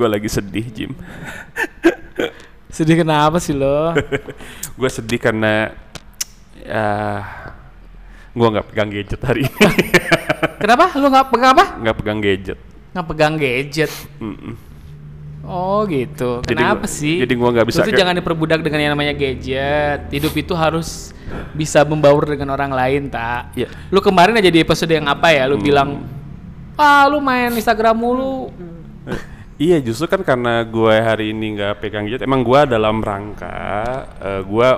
gue lagi sedih Jim Sedih kenapa sih lo? gue sedih karena ya gue nggak pegang gadget hari ini kenapa? Lo nggak pegang apa? nggak pegang gadget Nggak pegang gadget. Mm-mm. Oh gitu. Jadi Kenapa gua- sih? jadi gua nggak bisa kayak- jangan diperbudak dengan yang namanya gadget. Hidup itu harus bisa membaur dengan orang lain, tak? Iya. Lu kemarin aja di episode yang apa ya? Lu bilang, ah lu main Instagram mulu. Iya justru kan karena gue hari ini nggak pegang gadget emang gue dalam rangka gue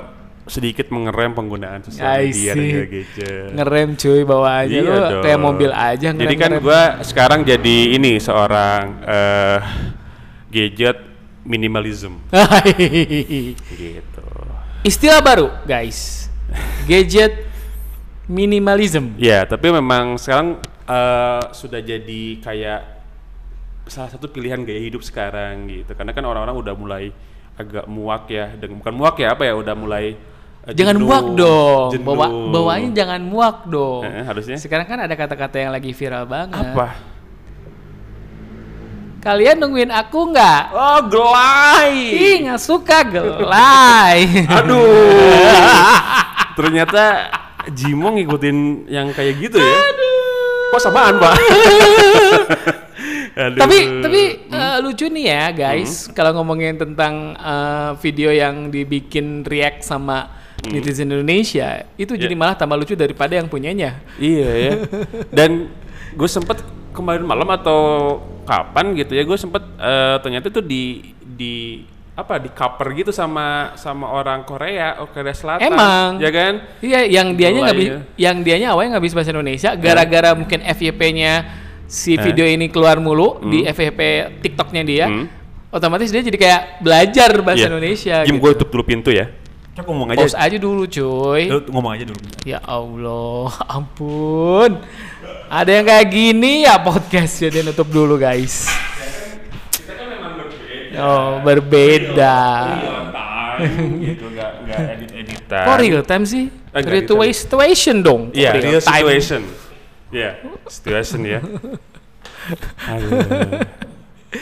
sedikit mengerem penggunaan sosial media dan gadget Ngerem cuy bawaannya Iya lu dong. kayak mobil aja ngerem. Jadi kan gue sekarang jadi ini seorang eh gadget minimalism gitu. Istilah baru, guys. Gadget minimalism. Ya tapi memang sekarang eh, sudah jadi kayak salah satu pilihan gaya hidup sekarang gitu. Karena kan orang-orang udah mulai agak muak ya, dengan bukan muak ya apa ya, udah mulai eh, Jangan jenuh, muak dong. jenuh. Bawa bawaannya jangan muak dong. Eh, harusnya Sekarang kan ada kata-kata yang lagi viral banget. apa? Kalian nungguin aku nggak? Oh gelai. Ih nggak suka gelai. Aduh. Ternyata Jimo ngikutin yang kayak gitu ya. Kok samaan, Pak? Aduh. tapi tapi eh, lucu nih ya guys kalau ngomongin tentang eh, video yang dibikin react sama netizen Indonesia itu jadi Ya. malah tambah lucu daripada yang punyanya. Iya ya. Dan gue sempet kemarin malam atau kapan gitu ya, gue sempet eh, ternyata tuh di di apa di cover gitu sama sama orang Korea, oh, Korea Selatan. Emang. Ya kan? Iya, yang dianya nggak bisa, ya. yang dianya awalnya nggak bisa bahasa Indonesia, gara-gara mungkin FYP-nya si Eh. video ini keluar mulu di FYP TikTok-nya dia, Hmm. otomatis dia jadi kayak belajar bahasa Iya. Indonesia. Jim, gitu. gue tutup dulu pintu ya. Coba ngomong aja. Pause aja dulu, cuy. Lu ngomong aja dulu. Ya Allah, ampun. Ada yang kayak gini ya podcast jadi nutup dulu guys. Oh berbeda. gitu nggak edit editan. Kok real time sih? Enggak, Real gitu. situation dong. Iya, real time? situation. Iya, situation ya.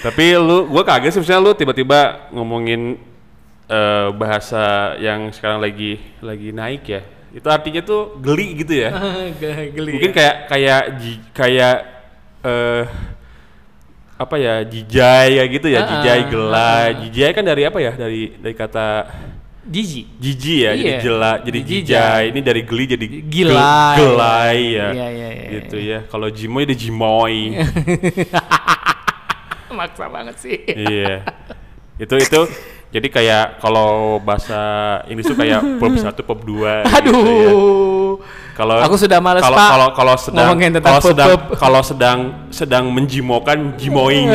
Tapi lu, gua kaget sih misalnya lu tiba-tiba ngomongin eh, bahasa yang sekarang lagi lagi naik ya. Itu artinya tuh geli gitu ya. Geli. Mungkin kayak kayak ji- kayak eh apa ya jijai ya gitu ya, Ah, jijai ah, gelai. Jijai kan dari apa ya? Dari dari kata Jiji. jiji ya, jadi Iya, jela, jadi jijai. Ini dari geli jadi Gilai. gel- gelai ya. Iya, iya, iya, Gitu ya. Kalau jimoy jadi jimoy. Maksa banget sih. iya. Itu itu jadi kayak kalau bahasa Inggris tuh kayak pub 1 pub 2 Aduh. Kalau Aku sudah males, kalau, Pak, Kalau kalau sedang ngomongin tentang kalau sedang kalau sedang sedang menjimokan jimoing.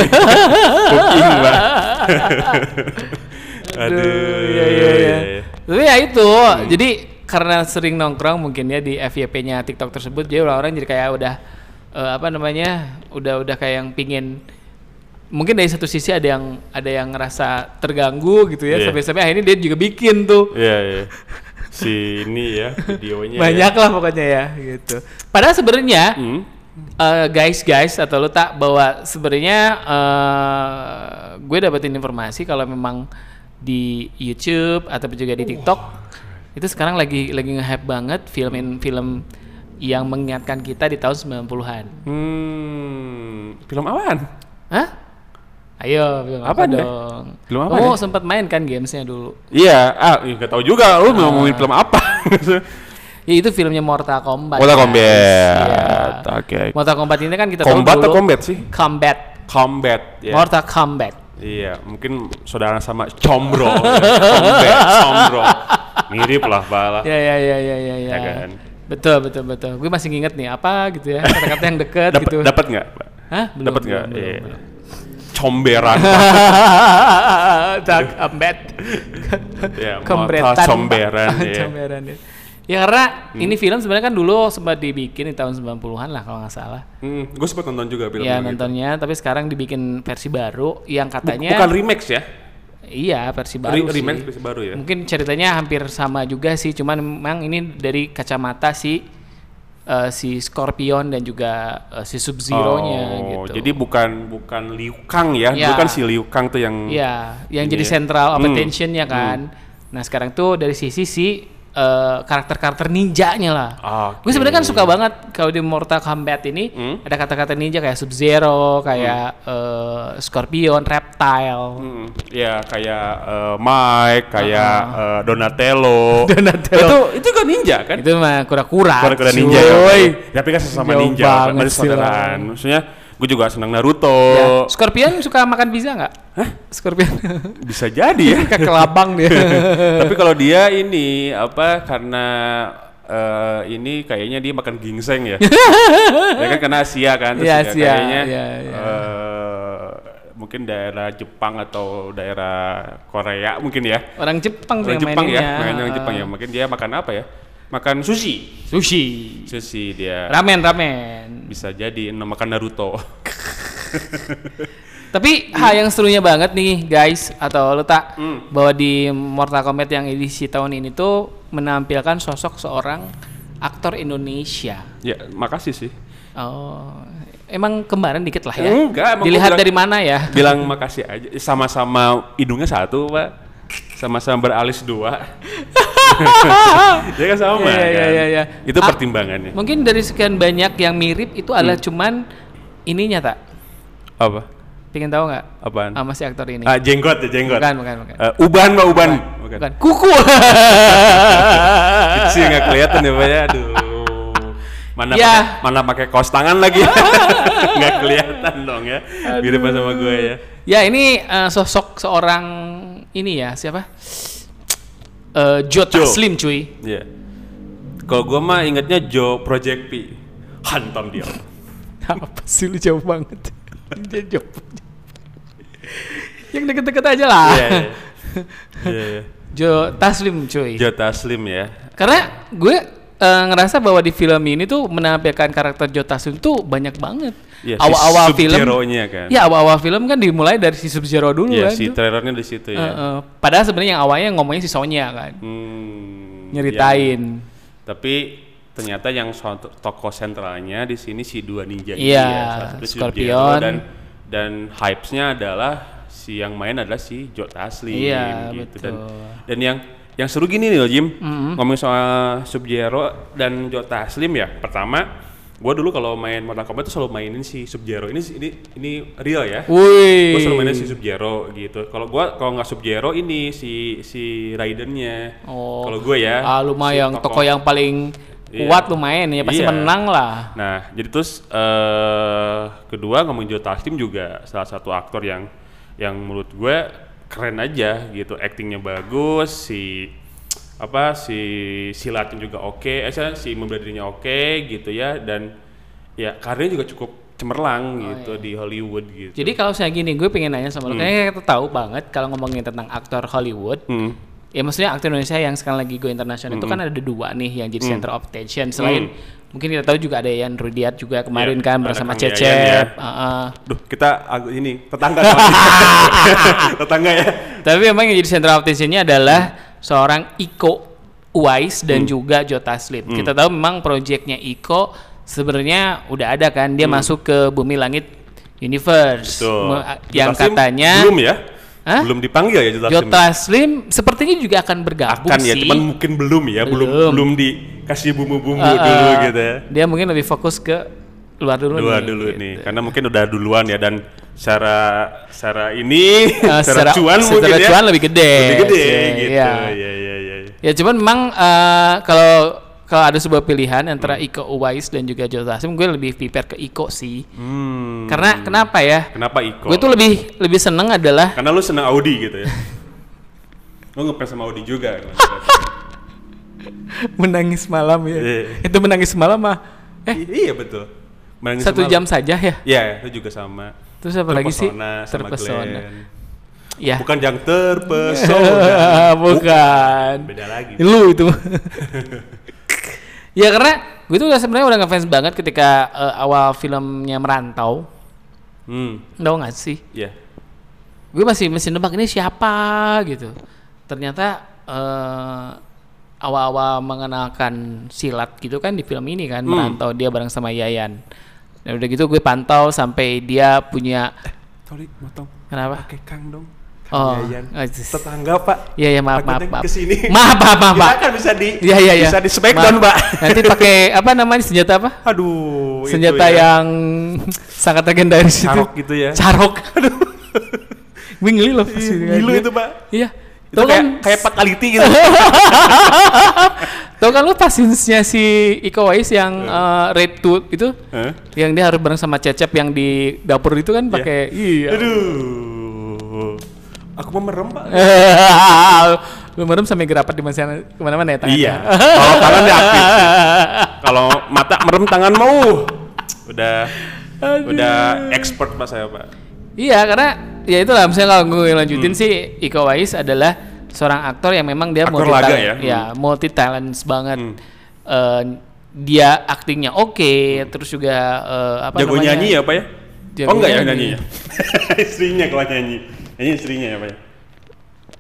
Puking, Mbak. Aduh. iya, iya, iya. Tapi ya itu, jadi karena sering nongkrong mungkin ya di FYP-nya TikTok tersebut, jadi orang-orang jadi kayak udah eh, apa namanya, udah udah kayak yang pingin mungkin dari satu sisi ada yang ada yang ngerasa terganggu gitu ya Iya. sampai-sampai akhirnya dia juga bikin tuh Iya, iya. Si ini ya videonya. banyak Ya. lah pokoknya ya gitu padahal sebenarnya Hmm. eh, guys guys atau lu tak bahwa sebenarnya eh, gue dapetin informasi kalau memang di YouTube atau juga di TikTok itu sekarang lagi lagi nge-hype banget filmin film yang mengingatkan kita di tahun 90-an. Hmm. Film apaan? Hah? Ayo, film apa, Apa deh? dong? Film apa deh? sempat main kan gamesnya dulu? Iya, ah, nggak tahu juga lu mau ngomongin film apa. Ya, itu filmnya Mortal Kombat. Mortal. Kombat. Iya. Oke. Mortal Kombat ini kan kita Combat tahu atau dulu. combat sih? Combat. Combat. ya. Mortal Kombat. Iya, mungkin saudara sama Combro. ya. Combat, Combro. Mirip lah, Bala. Ya ya ya ya ya ya. Kan? Betul betul betul. Gue masih nginget nih apa gitu ya kata-kata yang deket Dapat gitu. dapat nggak? Hah? Belum, Dapat nggak? Iya. Comberan. Tak Kombat. ya, Comberan. ya. Comberan, ya. Ya karena ini film sebenarnya kan dulu sempat dibikin di tahun 90-an lah kalau nggak salah. Hmm, gue sempat nonton juga film ya gitu. nontonnya, tapi sekarang dibikin versi baru yang katanya Bukan remix ya? iya versi baru Re- versi baru ya? Mungkin ceritanya hampir sama juga sih, cuman memang ini dari kacamata si eh, si Scorpion dan juga eh, si Sub Zero-nya Oh, gitu. Jadi bukan bukan Liu Kang ya, Ya. dulu kan si Liu Kang tuh yang Iya, yang jadi ya. central Hmm. attention-nya kan. Nah, sekarang tuh dari sisi si eh, karakter-karakter ninjanya lah. Gue sebenarnya kan suka banget kalau di Mortal Kombat ini Hmm. ada kata-kata ninja kayak Sub Zero, kayak eh, Scorpion, Reptile. Hmm, ya kayak eh, Mike, kayak eh, Donatello. Donatello. Itu itu kan ninja kan? Itu mah kura-kura. Kura-kura ninja cuy. ya. Tapi kan sesama Jauh ninja, banget berarti sih saudaraan. Maksudnya gue juga senang Naruto. Ya. Scorpion suka makan pizza nggak? Hah? Scorpion. Bisa jadi ya. Kayak kelabang dia. Tapi kalau dia ini apa karena eh, ini kayaknya dia makan ginseng ya. ya kan karena Asia kan terus Iya, ya Asia, kayaknya iya, iya. eh, mungkin daerah Jepang atau daerah Korea mungkin ya. Orang Jepang Orang Jepang ya, maininnya. main orang Jepang ya. Mungkin dia makan apa ya? Makan sushi. Sushi. Sushi dia. Ramen, ramen. Bisa jadi makan Naruto. Tapi hal yang serunya banget nih guys atau lo tak Hmm. bahwa di Mortal Kombat yang edisi tahun ini tuh menampilkan sosok seorang aktor Indonesia. ya, makasih sih. Oh, emang kembaran dikit lah ya. Enggak, emang Dilihat bilang- dari mana ya? Bilang makasih aja. Sama-sama hidungnya satu, Pak. Sama-sama beralis dua. ya kan sama Iya, iya, kan? iya, iya. Itu Ah, pertimbangannya. Mungkin dari sekian banyak yang mirip itu adalah Hmm. cuman ininya tak? Apa? Pengen tahu nggak? Apaan? Sama si aktor ini. Ah, jenggot ya, jenggot. bukan, bukan, bukan. Eh, uban, Pak, uban. Bukan. Bukan. Kuku. Kecil nggak kelihatan ya, Pak ya. Aduh. Mana Ya. pakai, mana pakai kaos tangan lagi. nggak kelihatan dong ya. Mirip sama gue ya. ya ini eh, sosok seorang ini ya siapa? Eh Joe Joe. Taslim cuy. Iya. Kalau gue mah ingatnya Joe Project P. Hantam dia. Apa sih lu jauh banget? Dia jauh. Yang deket-deket aja lah. Iya, iya. Iya, iya. Joe Taslim cuy. Joe Taslim ya. Karena gue eh, ngerasa bahwa di film ini tuh menampilkan karakter Joe Taslim tuh banyak banget. Si awal-awal film. Sub-Zero-nya kan. Ya awal-awal film kan dimulai dari si Sub Zero dulu Iya, kan. si tuh. trailernya di situ ya. eh. Padahal sebenarnya yang awalnya ngomongnya si Sonya kan. Hmm, Nyeritain. ya. Tapi ternyata yang so- tokoh sentralnya di sini si dua ninja ini Iya, ya. Si Scorpion. Dan dan hypes-nya adalah si yang main adalah si Joe Taslim Iya, gitu dan betul. dan yang yang seru gini nih loh Jim Mm-hmm. ngomongin soal Sub-Zero dan Joe Taslim ya pertama gua dulu kalau main Mortal Kombat tuh selalu mainin si Sub-Zero ini ini ini real ya gue selalu mainin si Sub-Zero gitu. Kalau gua kalau nggak Sub-Zero ini si si Raidennya. Oh. Kalau gue ya. Ah, lumayan si toko yang paling Iya. kuat lumayan ya pasti Iya. menang lah. Nah, jadi terus eh kedua ngomongin Joe Taslim juga salah satu aktor yang yang menurut gue keren aja gitu. Actingnya bagus, si apa si silatnya juga oke, eh si membradirinya oke gitu ya dan ya karirnya juga cukup cemerlang gitu di Hollywood gitu. Oh, Jadi kalau saya gini, gue pengen nanya sama lo, kayaknya kita tahu banget kalau ngomongin tentang aktor Hollywood, Hmm. ya maksudnya aktor Indonesia yang sekarang lagi go internasional itu kan ada dua nih yang jadi center of attention. Selain mungkin kita tahu juga ada Yan Rudiat juga kemarin Iya, kan bersama Yayan Cecep. ya. Heeh. Duh, kita ini tetangga tetangga ya. Tapi memang yang jadi center of attention-nya adalah seorang Iko Uwais dan Hmm. juga Joe Taslim. Kita tahu memang proyeknya Iko sebenarnya udah ada kan, dia masuk ke Bumi Langit Universe Hmm. Me- yang Taslim katanya belum ya? Hah? Belum dipanggil ya Joe Joe Taslim? Taslim sepertinya juga akan bergabung Akan ya, sih. cuman mungkin belum ya, belum Belum. belum dikasih bumbu-bumbu Uh, dulu uh, gitu ya. Dia mungkin lebih fokus ke luar dulu Dua nih. dulu gitu. nih, karena mungkin udah duluan ya dan secara secara ini Eh, secara, cuan mungkin secara ya. cuan lebih gede. Lebih gede sih, gitu. Ya ya ya. ya. Ya cuman memang eh, kalau kalau ada sebuah pilihan antara Iko Uwais dan juga Joe Taslim, gue lebih prepare ke Iko sih. Hmm. Karena kenapa ya? Kenapa Iko? Gue tuh lebih lebih seneng adalah Karena lu seneng Audi gitu ya. lu ngefans sama Audi juga. kan? menangis malam ya. Iya. Itu menangis malam mah. Eh, I- iya betul. Menangis satu semalam. jam saja ya. Iya, itu juga sama. Terus apa lagi sih? Terpesona. Ya. Bukan yang terpesona. Bukan. Beda lagi. Lu itu. ya karena gue tuh udah sebenarnya udah ngefans banget ketika eh, awal filmnya merantau. Hmm, Tau gak sih? iya. Gue masih masih nebak ini siapa gitu. Ternyata eh awal-awal mengenalkan silat gitu kan di film ini kan merantau dia bareng sama Yayan. Dan udah gitu gue pantau sampai dia punya Sorry, motong. kenapa? Pakai Kang dong. Oh, Yayan. oh, just- Tetangga, Pak. Iya ya maaf maaf maaf. ke sini. Maaf maaf maaf, Kita kan bisa di Iya iya iya. bisa di smackdown. Pak. Nanti pakai apa namanya senjata apa? Aduh, itu senjata ya. yang sangat legendaris itu. Carok gitu ya. Carok. Aduh. gue ngeli loh. Ngilu itu, Pak. Iya. Itu Tau kayak kan, kayak fatality gitu. tau kan lu pas scenes-nya si Iko Uwais yang eh, Red Tooth itu Hah? yang dia harus bareng sama Cecep yang di dapur itu kan pakai iya. Aduh. Aku mau merem, Pak. lu merem sampai gerapat di mana ke mana-mana ya tangannya. Iya. Kalau tangan dia aktif. Kalau mata merem tangan mau. Udah udah expert Pak saya, Pak. Iya karena ya itulah misalnya kalau gue lanjutin sih Iko Uwais adalah seorang aktor yang memang dia Hmm. Aktor multi laga ya? ya multi talents banget. Hmm. Eh, dia aktingnya oke, terus juga eh, apa Jago namanya? nyanyi ya, Pak ya? Jago oh enggak ya nyanyi. nyanyinya? istrinya kalau nyanyi. Nyanyi istrinya ya, Pak ya?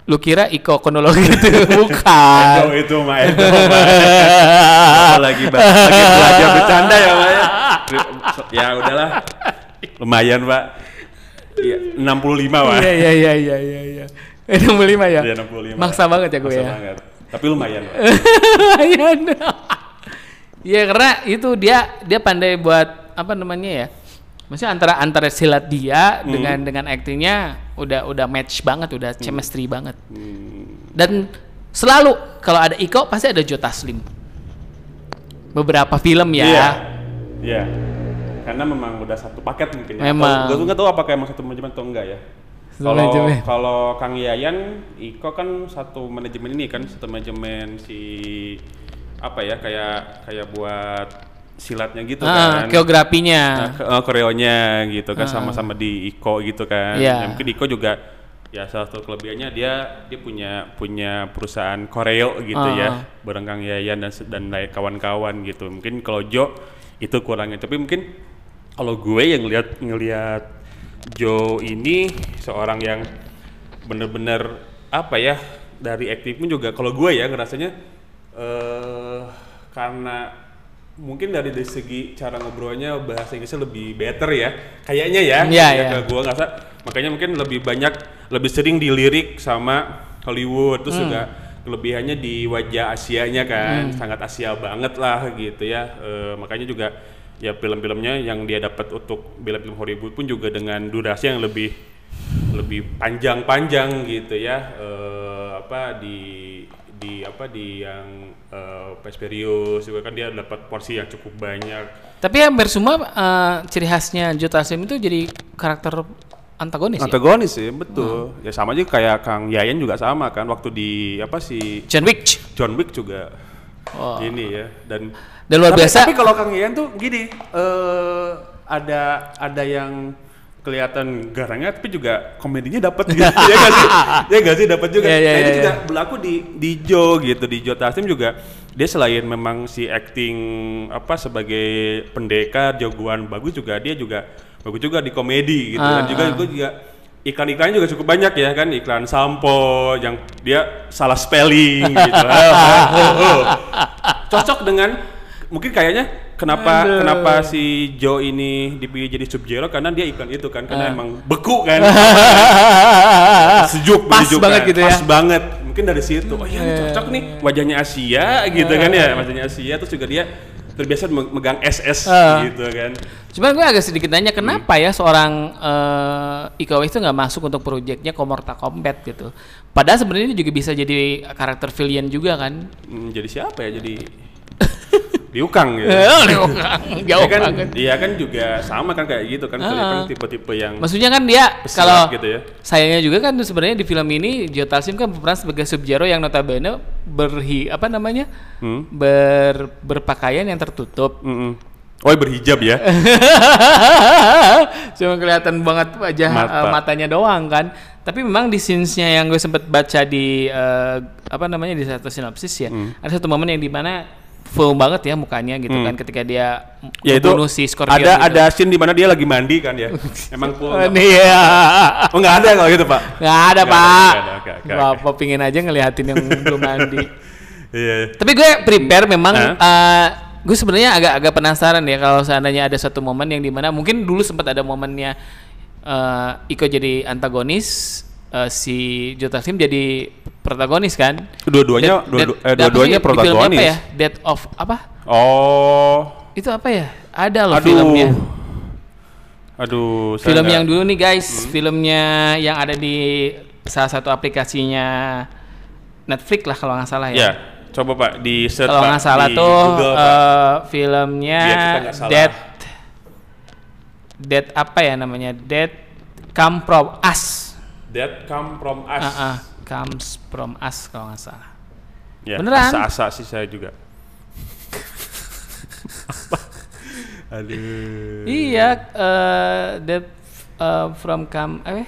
Lu kira Iko Konologi itu Edo bukan? itu mah Edo. Apa lagi? Lagi belajar bercanda ya Pak ya? Ya udahlah. Lumayan Pak. Iya, 65 Pak. Iya iya iya iya iya iya. Eh, 65 ya? Iya, 65. Maksa banget ya gue Maksa ya. banget. Tapi lumayan. Lumayan. Iya karena itu dia dia pandai buat apa namanya ya? Maksudnya antara antara silat dia Hmm. dengan dengan aktingnya udah udah match banget, udah chemistry banget. Hmm. Dan selalu kalau ada Iko pasti ada Joe Taslim. Beberapa film ya. Iya. Iya. Karena memang udah satu paket mungkin ya. Memang. Gue nggak tahu apakah emang satu manajemen atau enggak ya. Kalau kalau Kang Yayan, Iko kan satu manajemen ini kan satu manajemen si apa ya kayak kayak buat silatnya gitu Ah, kan. koreografinya. Nah, eh, koreonya gitu kan sama-sama di Iko gitu kan. Iya. Ya, mungkin Iko juga ya salah satu kelebihannya dia dia punya punya perusahaan koreo gitu Ah, ya ah. bareng Kang Yayan dan dan kawan-kawan gitu. Mungkin kalau Jo itu kurangnya tapi mungkin kalau gue yang ngelihat ngelihat Joe ini seorang yang bener-bener apa ya dari aktif pun juga kalau gue ya ngerasanya eh karena mungkin dari, dari segi cara ngobrolnya bahasa Inggrisnya lebih better ya kayaknya ya Iya, ya, iya. ke gue ngerasa makanya mungkin lebih banyak lebih sering dilirik sama Hollywood terus juga kelebihannya di wajah Asianya kan sangat Asia banget lah gitu ya. Eh, makanya juga ya film-filmnya yang dia dapat untuk film-film Hollywood pun juga dengan durasi yang lebih lebih panjang-panjang gitu ya eh, apa di di apa di yang Furious juga kan dia dapat porsi yang cukup banyak Tapi hampir semua eh, ciri khasnya Joe Taslim itu jadi karakter antagonis ya? antagonis sih betul ya sama aja kayak Kang Yayan juga sama kan waktu di apa sih John Wick. John Wick juga Oh. ini ya dan Dan luar tapi, biasa. tapi kalau Kang Yayan tuh gini eh ada ada yang kelihatan garangnya tapi juga komedinya dapat gitu. Ya gak sih? Ya gak sih? Dapat juga. Iya, iya, nah itu iya, juga iya. berlaku di di Joe gitu di Joe Taslim juga. Dia selain memang si acting apa sebagai pendekar jagoan bagus juga dia juga bagus juga di komedi gitu. Ah, dan juga ah. gue juga iklan-iklannya juga cukup banyak ya kan. Iklan sampo yang dia salah spelling gitu. Cocok dengan mungkin kayaknya kenapa Aduh. kenapa si Joe ini dipilih jadi Sub-Zero karena dia iklan itu kan karena emang beku kan sejuk Pas bejuk banget kan. gitu ya. pas banget mungkin dari situ oh iya ini cocok nih wajahnya Asia gitu kan ya wajahnya Asia terus juga dia terbiasa me- megang SS Ah. gitu kan Cuman gue agak sedikit nanya kenapa ya seorang eh Iko itu nggak masuk untuk proyeknya Komorta Combat gitu. Padahal sebenarnya dia juga bisa jadi karakter villain juga kan. Hmm, jadi siapa ya jadi diukang gitu Jauh Iya kan, banget. Iya kan juga sama kan kayak gitu kan, kan tipe-tipe yang Maksudnya kan dia kalau gitu ya. sayangnya juga kan sebenarnya di film ini Joe Taslim kan berperan sebagai Sub-Zero yang notabene berhi apa namanya Hmm. ber berpakaian yang tertutup. Mm-mm. Oh berhijab ya? Cuma kelihatan banget wajah Mata. eh, matanya doang kan. Tapi memang di scenes-nya yang gue sempet baca di eh, apa namanya di satu sinopsis ya, Hmm. ada satu momen yang di mana full banget ya mukanya gitu kan ketika dia ya itu si Scorpion ada gitu. ada scene di mana dia lagi mandi kan ya. Emang full. Oh, nih ya. Oh nggak ada kalau gitu pak? Nggak ada, ada, Pak. ada, oke, oke, oke. Bapak pingin aja ngeliatin yang belum mandi. Iya. Tapi gue prepare memang Hah? eh, gue sebenarnya agak-agak penasaran ya kalau seandainya ada satu momen yang di mana mungkin dulu sempat ada momennya eh, Iko jadi antagonis, eh, si Jota Slim jadi protagonis kan? Dua-duanya dua, dua- eh, dua-duanya protagonis. Apa ya? Death of apa? Oh. Itu apa ya? Ada loh Aduh. filmnya. Aduh, Film yang dulu nih Hmm. guys, filmnya yang ada di salah satu aplikasinya Netflix lah kalau nggak salah Ya, ya. coba Pak di search Kalau nggak salah di tuh Google, Pak. eh, filmnya salah. Dead Dead apa ya namanya? Dead Come From Us. That come from us. Ah, ah, comes from us kalau nggak salah. Ya, Beneran? Asa-asa sih saya juga. Aduh. Iya, eh Dead eh, from Come eh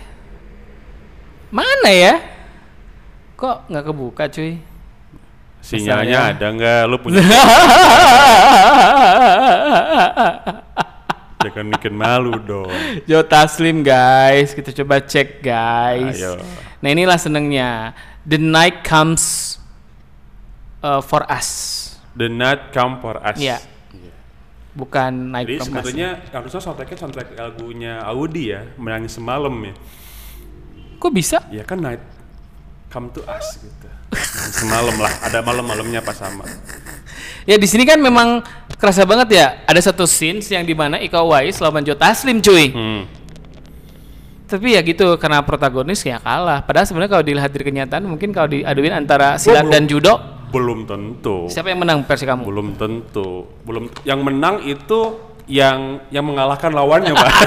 mana ya? Kok nggak kebuka cuy? Sinyalnya Misalnya. ada nggak? Lu punya jangan bikin malu dong. Jota Slim guys, kita coba cek guys. Ayo. Nah inilah senengnya. The night comes uh, for us. The night come for us. Iya. Bukan night Jadi sebetulnya harusnya soundtracknya soundtrack lagunya Audi ya, menangis semalam ya. Kok bisa? Ya kan night come to us gitu. Semalam lah, ada malam-malamnya pas sama. Ya di sini kan memang kerasa banget ya. Ada satu scenes yang di mana Iko Uwais lawan Jota Slim cuy. Hmm. Tapi ya gitu karena protagonis ya kalah. Padahal sebenarnya kalau dilihat dari kenyataan mungkin kalau diaduin antara silat belum. dan judo, Belum tentu. siapa yang menang versi kamu? Belum tentu. Belum yang menang itu yang yang mengalahkan lawannya, Pak.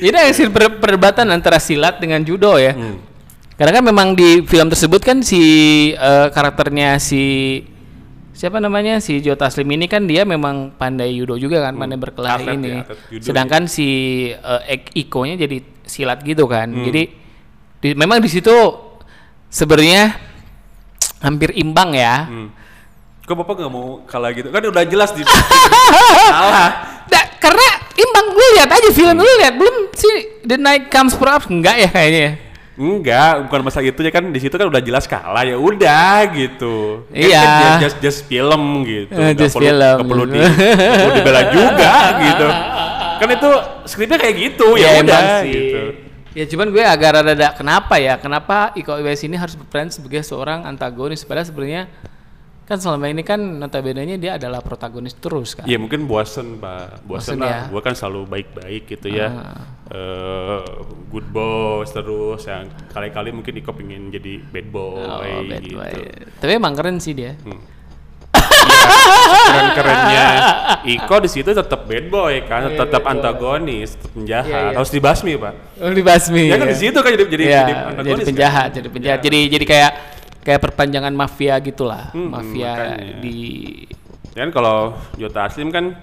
Ini scene per- perdebatan antara silat dengan judo ya. Hmm. Karena kan memang di film tersebut kan si eh, karakternya si siapa namanya si Jota Slim ini kan dia memang pandai judo juga kan, pandai berkelahi Atlet ini. ya, atlet judo Sedangkan si eh, Ik- Iko-nya jadi silat gitu kan. Hmm. Jadi di- memang di situ sebenarnya hampir imbang ya. Hmm. Kok Bapak nggak mau kalah gitu? Kan udah jelas di kalah. Nggak, karena imbang gue lihat aja film lu lihat belum si The Night Comes for Us enggak ya kayaknya. Enggak, bukan masalah itu ya kan di situ kan udah jelas kalah ya udah gitu. Kan- Iya. kan just, just, just film gitu. Nggak just perlu, film. nggak perlu di nggak perlu dibela juga gitu. Kan itu skripnya kayak gitu ya, emang udah gitu. Ya cuman gue agak rada kenapa ya? Kenapa Iko Uwais ini harus berperan sebagai seorang antagonis padahal sebenarnya kan selama ini kan notabene dia adalah protagonis terus kan. Iya mungkin bosen pak, bosen, Bosen lah. ya. Gue kan selalu baik-baik gitu ya, Ah. Eh, good boss terus. Yang kali-kali mungkin Iko pengen jadi bad boy, Oh, bad gitu. boy. Tapi emang keren sih dia. Keren-kerennya Iko di situ tetap bad boy kan, Iya, tetap antagonis, tetap penjahat, Iya, iya. harus dibasmi pak. Oh, dibasmi. Ya kan di situ kan jadi jadi, Iya, jadi jadi, kan? penjahat, jadi penjahat. Ya. Jadi jadi kayak kayak perpanjangan mafia gitulah. Hmm, mafia makanya. di Ya kan kalau Jota Aslim kan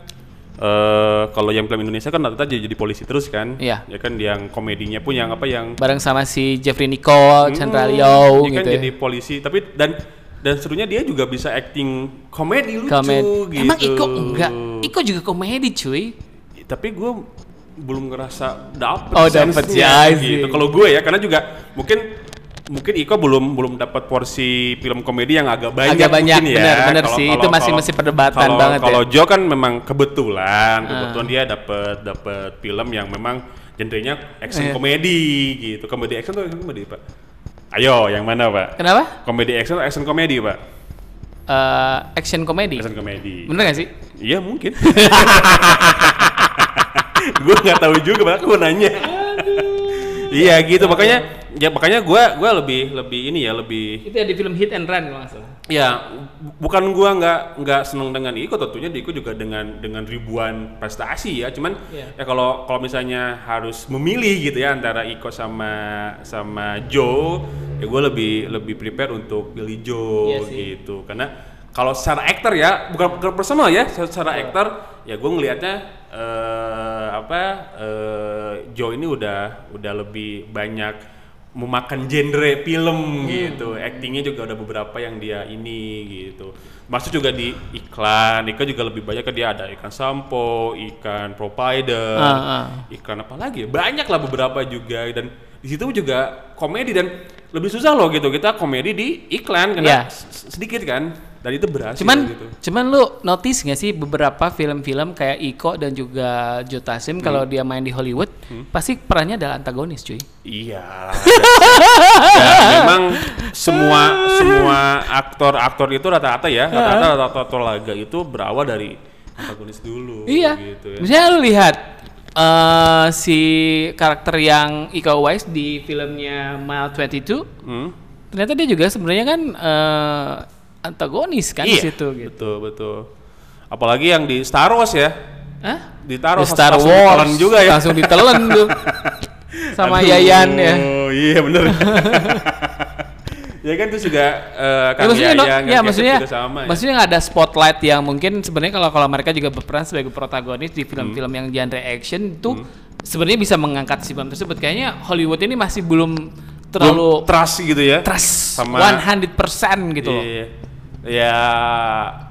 eh kalau yang film Indonesia kan rata-rata jadi, jadi polisi terus kan. Iya. Ya kan yang komedinya pun yang apa yang bareng sama si Jeffrey Nicole, Chandra Leo dia kan gitu. ya. jadi polisi tapi dan dan serunya dia juga bisa acting komedi lucu Komedi. gitu. Emang Iko enggak? Iko juga komedi cuy. Tapi gue belum ngerasa dapet Oh, dapet sih, see. gitu. Kalau gue ya karena juga mungkin mungkin Iko belum belum dapat porsi film komedi yang agak banyak Agak banyak, mungkin ya. bener, bener Kalau- sih. kalau- Itu masih- kalau- masih perdebatan kalau- banget ya. Kalau Jo kan memang kebetulan, Ah. kebetulan dia dapat dapat film yang memang genrenya action Iya. komedi gitu. Komedi action atau action komedi, Pak? Ayo, yang mana, Pak? Kenapa? Komedi action atau action komedi, Pak? Eh, action komedi. Action komedi. Bener gak sih? Iya mungkin. gue nggak tahu juga, makanya gue nanya. iya gitu, makanya ya makanya gue gua lebih lebih ini ya lebih Itu ya di film Hit and Run kalau nggak salah. ya bu- bukan gue nggak nggak seneng dengan Iko tentunya Iko juga dengan dengan ribuan prestasi ya cuman Iya. ya kalau kalau misalnya harus memilih gitu ya antara Iko sama sama Joe ya gue lebih lebih prepare untuk pilih Joe sih. gitu karena kalau secara aktor ya bukan, bukan personal ya secara, aktor ya gue ngelihatnya eh apa eh Joe ini udah udah lebih banyak memakan genre film gitu. Actingnya juga udah beberapa yang dia ini gitu. Maksud juga di iklan iklan juga lebih banyak kan dia ada ikan sampo ikan provider Ah, ah. ikan apa lagi ya? banyak lah beberapa juga. Dan di situ juga komedi dan lebih susah loh gitu. Kita komedi di iklan karena s- sedikit kan dan itu berhasil Cuman gitu. cuman lu notice nggak sih beberapa film-film kayak Iko dan juga Joe Taslim kalau dia main di Hollywood pasti perannya adalah antagonis cuy. Iya. Memang semua semua aktor-aktor itu rata-rata ya, rata-rata aktor laga itu berawal dari antagonis dulu Iya. gitu ya. Misalnya lu lihat eh si karakter yang Iko Uwais di filmnya Mile 22 Hmm? ternyata dia juga sebenarnya kan eh antagonis kan di Iya, situ gitu. Betul, betul. Apalagi yang di Star Wars ya. Hah? Ditaruh Di Star Wars juga ya. langsung ditelen tuh sama Aduh, Yayan ya. iya bener. ya kan terus juga eh, Ya, maksudnya, no- Yayan, ya, Kang maksudnya, juga sama ya. maksudnya nggak ada spotlight yang mungkin sebenarnya kalau kalau mereka juga berperan sebagai protagonis di film-film Hmm. yang genre action itu sebenarnya bisa mengangkat si film tersebut. Kayaknya Hollywood ini masih belum terlalu Belum trust gitu ya. trust sama 100% gitu loh. Iya. Ya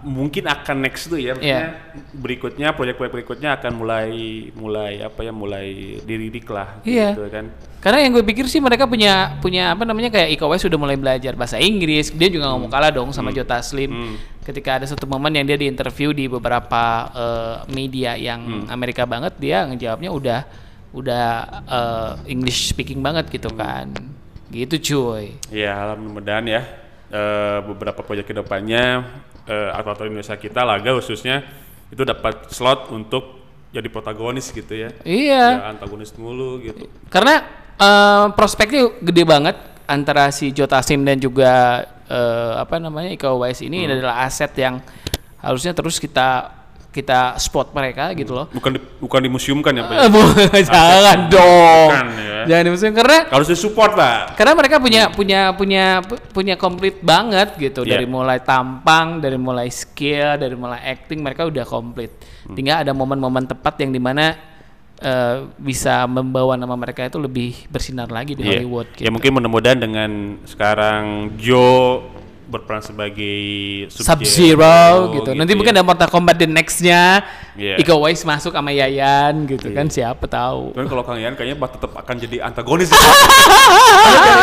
mungkin akan next tuh ya, maksudnya Iya. berikutnya proyek-proyek berikutnya akan mulai mulai apa ya mulai diridik lah Iya. gitu kan. Karena yang gue pikir sih mereka punya punya apa namanya kayak Iko Uwais sudah mulai belajar bahasa Inggris. Dia juga nggak mau kalah dong sama Joe Taslim. Hmm. Ketika ada satu momen yang dia diinterview di beberapa eh, media yang Hmm. Amerika banget, dia ngejawabnya udah udah eh, English speaking banget gitu Hmm. kan. Gitu cuy. Ya mudah-mudahan ya eh, beberapa proyek ke depannya eh, aktor-aktor Indonesia kita laga khususnya itu dapat slot untuk jadi protagonis gitu ya. Iya. Ya, antagonis mulu gitu. Karena eh, prospeknya gede banget antara si Joe Taslim dan juga eh, apa namanya Iko Uwais ini Hmm. adalah aset yang harusnya terus kita kita spot mereka gitu loh. Bukan di, bukan dimuseumkan ya, Pak. ya? Eh, bu, jangan dong. Bukan, ya. Jangan dimusuhin karena Harus disupport, Pak. karena mereka punya punya punya punya komplit banget gitu Iya. dari mulai tampang, dari mulai skill, dari mulai acting mereka udah komplit. Hmm. Tinggal ada momen-momen tepat yang di mana eh, bisa membawa nama mereka itu lebih bersinar lagi di Iya. Hollywood. Ya gitu. mungkin mudah-mudahan dengan sekarang Joe berperan sebagai Sub Zero gitu. Nanti ya. mungkin ada Mortal Kombat the next-nya Iya. Iko Uwais masuk sama Yayan gitu kan siapa tahu. Cuman kalau Kang Ian kayaknya tetap akan jadi antagonis. dari,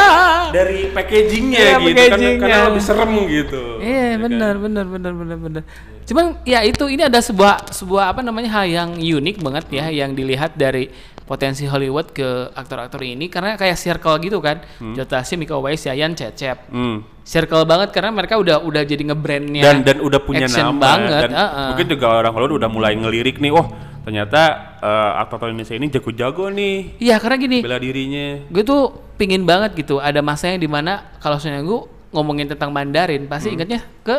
dari packagingnya Iya, gitu kan packagingnya. karena lebih serem gitu. Iya Ya kan? benar benar benar benar benar. Cuman ya itu ini ada sebuah sebuah apa namanya hal yang unik banget ya yang dilihat dari potensi Hollywood ke aktor-aktor ini karena kayak circle gitu kan. Joe Taslim, Iko Uwais, Yayan, Cecep. Hmm. Circle banget karena mereka udah udah jadi ngebrandnya Dan dan udah punya nama banget. dan heeh. mungkin juga orang Hollywood udah mulai ngelirik nih, oh ternyata eh, aktor-aktor Indonesia ini jago-jago nih Iya karena gini, bela dirinya. gue tuh pingin banget gitu ada masanya di mana kalau misalnya gue ngomongin tentang Mandarin pasti Hmm. ingatnya ke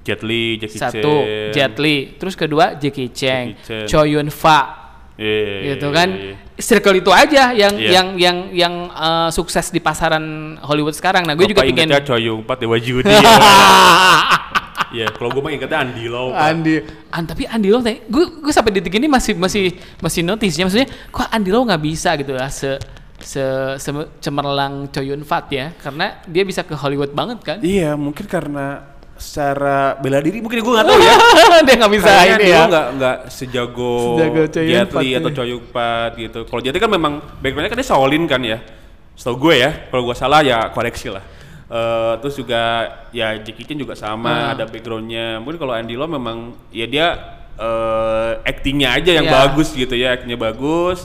Jet Li, Jackie satu Chan. Jet Li, terus kedua Jackie Chan, Jackie Chan. Chow Yun Fat, Iya, gitu iya, kan iya. circle itu aja yang Iya. yang yang yang uh, sukses di pasaran Hollywood sekarang nah gue juga Bapak ingetnya Choi Yun Fat Dewa Judi. Iya, kalau gue mah ingetnya Andi Lau. Pak. Andi An, tapi Andi Lau teh gue gue sampai detik ini masih masih masih notice ya maksudnya kok Andi Lau nggak bisa gitu lah se se, se- cemerlang Chow Yun Fat ya karena dia bisa ke Hollywood banget kan Iya, mungkin karena secara bela diri mungkin gue nggak tahu ya. dia nggak bisa Kayaknya ini dia ya nggak nggak sejago, Sejago Choi Yun Jet Fat Li ini. atau Choi Fat gitu. Kalau Jet Li kan memang backgroundnya kan dia Shaolin kan ya. Setahu gue ya, kalau gue salah ya koreksi lah. Eh, terus juga ya Jackie Chan juga sama Hmm. ada backgroundnya. Mungkin kalau Andy Lau memang ya dia eh actingnya aja yang Iya. bagus gitu ya, actingnya bagus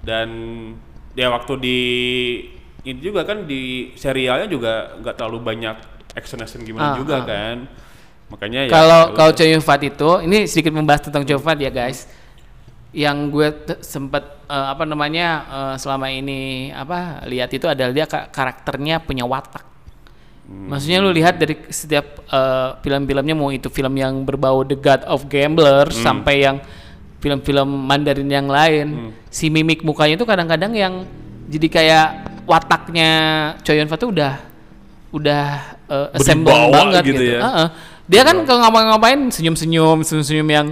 dan dia waktu di ini juga kan di serialnya juga nggak terlalu banyak action action gimana Ah, juga ah. kan. Makanya ya Kalau ya kalau. Chow Yun Fat itu, ini sedikit membahas tentang Chow Fat ya guys. Yang gue sempet eh, apa namanya eh, selama ini apa lihat itu adalah dia ka- karakternya punya watak. Maksudnya lu lihat dari setiap eh, film-filmnya mau itu film yang berbau The God of Gambler sampai yang film-film Mandarin yang lain, si mimik mukanya itu kadang-kadang yang jadi kayak wataknya Chow Yun Fat tuh udah udah uh, assemble banget gitu gitu. ya. Heeh. Dia kan kalau ngapa-ngapain senyum-senyum, senyum-senyum yang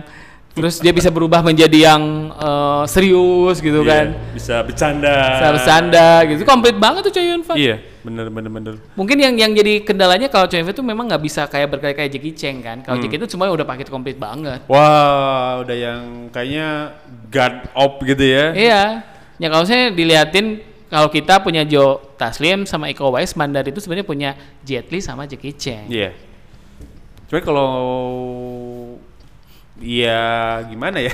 terus dia bisa berubah menjadi yang eh, serius gitu Iya, kan. bisa bercanda. Bisa bercanda gitu. Komplit banget tuh Choi Yun Fat. Iya, bener bener bener. Mungkin yang yang jadi kendalanya kalau Choi Yun Fat tuh memang nggak bisa kayak berkali kayak Jackie Chan kan. Kalau Jackie itu semua udah paket komplit banget. Wah, udah yang kayaknya god op gitu ya. Iya. Ya kalau saya diliatin kalau kita punya Joe Taslim sama Iko Uwais, Mandar itu sebenarnya punya Jet Li sama Jackie Chan. Iya. Cuma kalau ya gimana ya?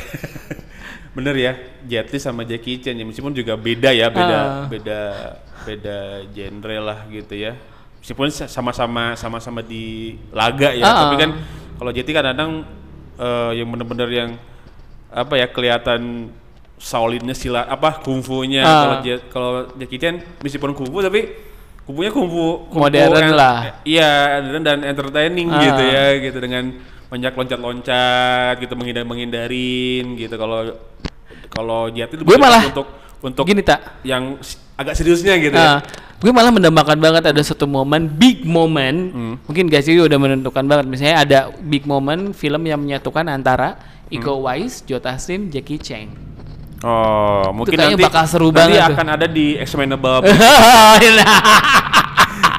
Bener ya, Jet Li sama Jackie Chan ya meskipun juga beda ya, beda Ah. beda beda genre lah gitu ya. Meskipun sa- sama-sama sama-sama di laga ya, Ah. tapi kan kalau Jet Li kadang-kadang eh, yang bener-bener yang apa ya kelihatan solidnya sila apa kungfunya Ah. kalau Jet kalau Jackie Chan meskipun kungfu tapi kungfunya kungfu, kungfu Modern en- lah. Iya, dan, dan entertaining Ah. gitu ya, gitu dengan banyak loncat-loncat gitu menghindar menghindarin gitu. Kalau kalau Jet itu Gue malah untuk untuk Gini tak, yang agak seriusnya gitu ya. Ah, gue malah mendambakan banget ada satu momen big moment Hmm. mungkin guys ini udah menentukan banget misalnya ada big moment film yang menyatukan antara Iko Hmm. Uwais, Joe Taslim, Jackie Chan Oh, mungkin nanti bakal seru nanti banget tuh. akan ada di Explainable.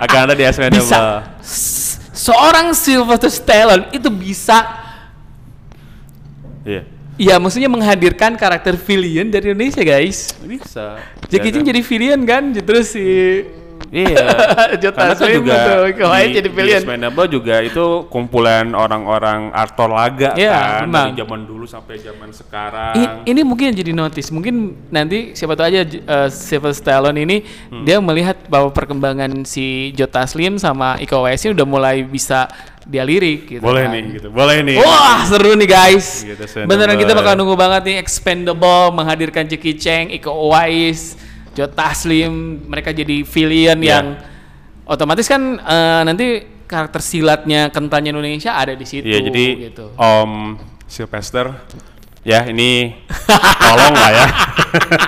akan ada di Explainable. bisa seorang Sylvester Stallone itu bisa Iya. ya maksudnya menghadirkan karakter villain dari Indonesia guys Bisa. Jackie Ya Chan kan? jadi villain kan terus si Iya. Joe Karena kan Taslim juga di, jadi di pilihan. Explainable juga itu kumpulan orang-orang aktor laga Iya, kan memang. dari zaman dulu sampai zaman sekarang. I- ini mungkin jadi notice. Mungkin nanti siapa tahu aja uh, Sylvester Stallone ini Hmm. dia melihat bahwa perkembangan si Joe Taslim sama Iko Uwais ini udah mulai bisa dia lirik gitu. boleh kan. nih gitu. Boleh nih. Wah seru nih guys. Gitu. Beneran kita bakal nunggu banget nih Expendable menghadirkan Jackie Chan, Iko Uwais, Joe Taslim, mereka jadi villain Ya. yang otomatis kan eh, nanti karakter silatnya kentalnya Indonesia ada di situ. Iya, jadi gitu. Om Sylvester ya ini tolong lah ya.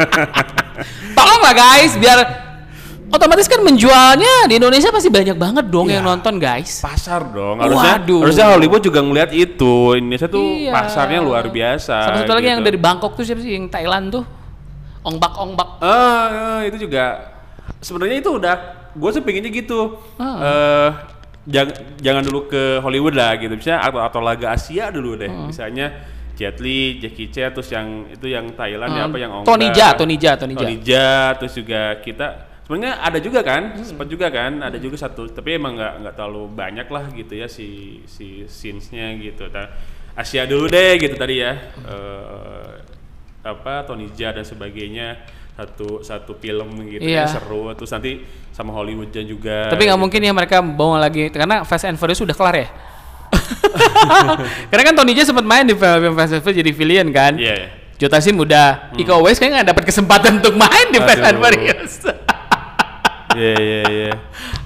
Tolonglah guys biar otomatis kan menjualnya di Indonesia pasti banyak banget dong yang Iya. nonton guys. Pasar dong. Harusnya Waduh. harusnya Hollywood juga ngelihat itu. Indonesia tuh Iya. pasarnya luar biasa. Sama satu lagi yang gitu. dari Bangkok tuh siapa sih yang Thailand tuh? Ongbak Ongbak. Ah, ah, itu juga sebenarnya itu udah gue sih pengennya gitu. Ah. Eh, jangan jangan dulu ke Hollywood lah gitu. Misalnya atau atau laga Asia dulu deh. Hmm. Misalnya Jet Li, Jackie Chan, terus yang itu yang Thailand ya Hmm. apa yang Ongga, Tony Jaa, Tony Jaa, Tony Jaa. Tony Jaa, terus juga kita sebenarnya ada juga kan, Hmm. sempat juga kan, ada juga satu, tapi emang nggak nggak terlalu banyak lah gitu ya si si scenes-nya gitu. Nah, Asia dulu deh gitu tadi ya. Eh, apa Tony Jaa dan sebagainya satu satu film gitu Iya. ya seru terus nanti sama Hollywood juga Tapi nggak gitu. mungkin ya mereka bawa lagi karena Fast and Furious sudah kelar ya. karena kan Tony Jaa sempat main di film Fast and Furious jadi villain kan. iya iya. Joe Taslim udah, Iko Uwais kayaknya nggak dapat kesempatan untuk main di Fast and Aduh. Furious. iya iya iya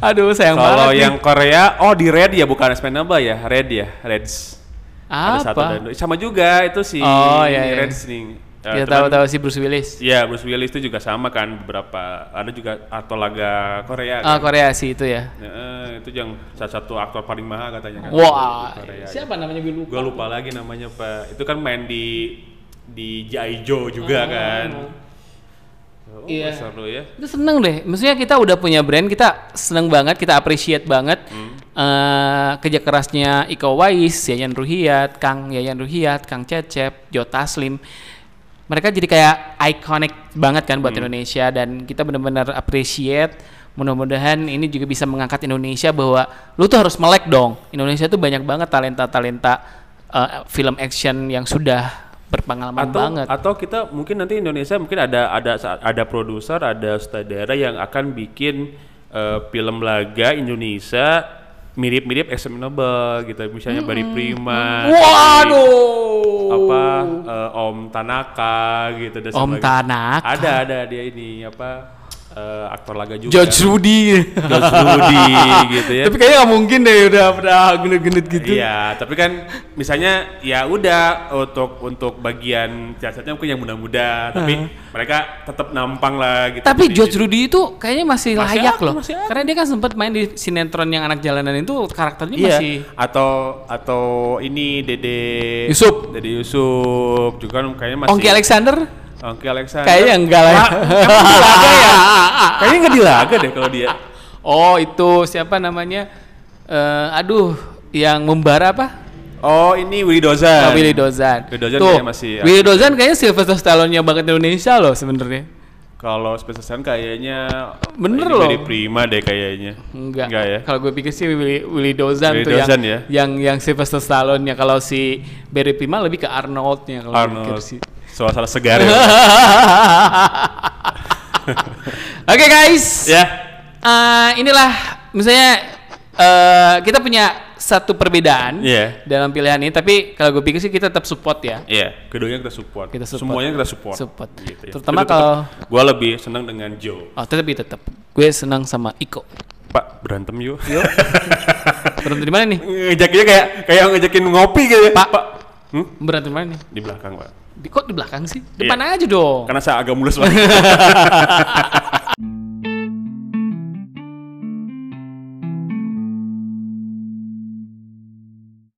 Aduh sayang kalau banget. nih. yang Korea oh di Red ya bukan Expendable ya Red ya Reds ada satu apa? dan sama juga itu si Oh, iya, iya. Reds nih Ya Eh, cuman- tahu-tahu si Bruce Willis. Iya Bruce Willis itu juga sama kan beberapa ada juga aktor laga Korea Ah kan. Korea sih itu ya. Ya, eh, itu yang salah satu aktor paling mahal katanya kan Wah, di Korea. siapa namanya gue lupa. Gue lupa lagi namanya Pak. Itu kan main di di G.I. Joe juga kan. Oh, Iya. Seru ya. Itu seneng deh. Maksudnya kita udah punya brand, kita seneng banget, kita appreciate banget eh, kerja kerasnya Iko Uwais, Yayan Ruhiat, Kang Yayan Ruhiat, Kang Cecep, Joe Taslim. Mereka jadi kayak iconic banget kan buat Indonesia dan kita benar-benar appreciate. Mudah-mudahan ini juga bisa mengangkat Indonesia bahwa lu tuh harus melek dong. Indonesia tuh banyak banget talenta-talenta eh, film action yang sudah berpengalaman Atau banget. atau kita mungkin nanti Indonesia mungkin ada ada ada produser, ada sutradara yang akan bikin eh, film laga Indonesia mirip-mirip Examinable gitu. Misalnya Barry Prima. Waduh. apa eh, Om Tanaka gitu dan Om sebagainya. Tanaka. Ada ada dia ini apa eh, aktor laga juga. George Rudy. George Rudy gitu ya. Tapi kayaknya nggak mungkin deh udah udah gendut-gendut gitu. Iya, tapi kan misalnya ya udah untuk untuk bagian jasadnya mungkin yang muda-muda, tapi mereka tetap nampang lah gitu. Tapi George Rudy itu kayaknya masih, Masih layak aktif, loh. masih aktif. Karena dia kan sempat main di sinetron yang anak jalanan itu karakternya Iya, masih atau atau ini Dede Yusuf. Dede Yusuf juga kan kayaknya masih Ongki Alexander Ongki Alexander. kayaknya enggak lah. Wah, emang di laga ya? Kayaknya nggak di laga deh kalau dia. oh, itu siapa namanya? Eh, aduh, yang membara apa? Oh, ini Willy Dozan. Oh, Willy Dozan. Willy Dozan Tuh, kayaknya masih Willy Dozan kayaknya Sylvester Stallone-nya banget Indonesia loh sebenarnya. Kalau Sylvester Stallone kayaknya Bener loh. Very prima deh kayaknya. Enggak. Enggak ya. Kalau gue pikir sih Willy, Willy Dozan Willy tuh Dozan yang, ya. yang yang Sylvester Stallone ya. Kalau si Barry Pima lebih ke Arnoldnya kalau gue pikir Arnold. sih. Suasana segar ya. Oke guys. ya. Eh, inilah misalnya eh kita punya satu perbedaan Iya. dalam pilihan ini tapi kalau gue pikir sih kita tetap support ya. Iya, keduanya kita support. Kita support. Semuanya kita support. Support. Gitu ya. Terutama tetap kalau- gua lebih senang dengan Joe. Oh, tapi tetap gue senang sama Iko. Pak, berantem yuk. Berantem di mana nih? Ngejakinnya kayak kayak ngejakin ngopi gitu ya. Pak. Pak. Hmm? Berantem mana nih? Di belakang, Pak. Di, kok di belakang sih? Depan Iya. aja dong. Karena saya agak mulus banget.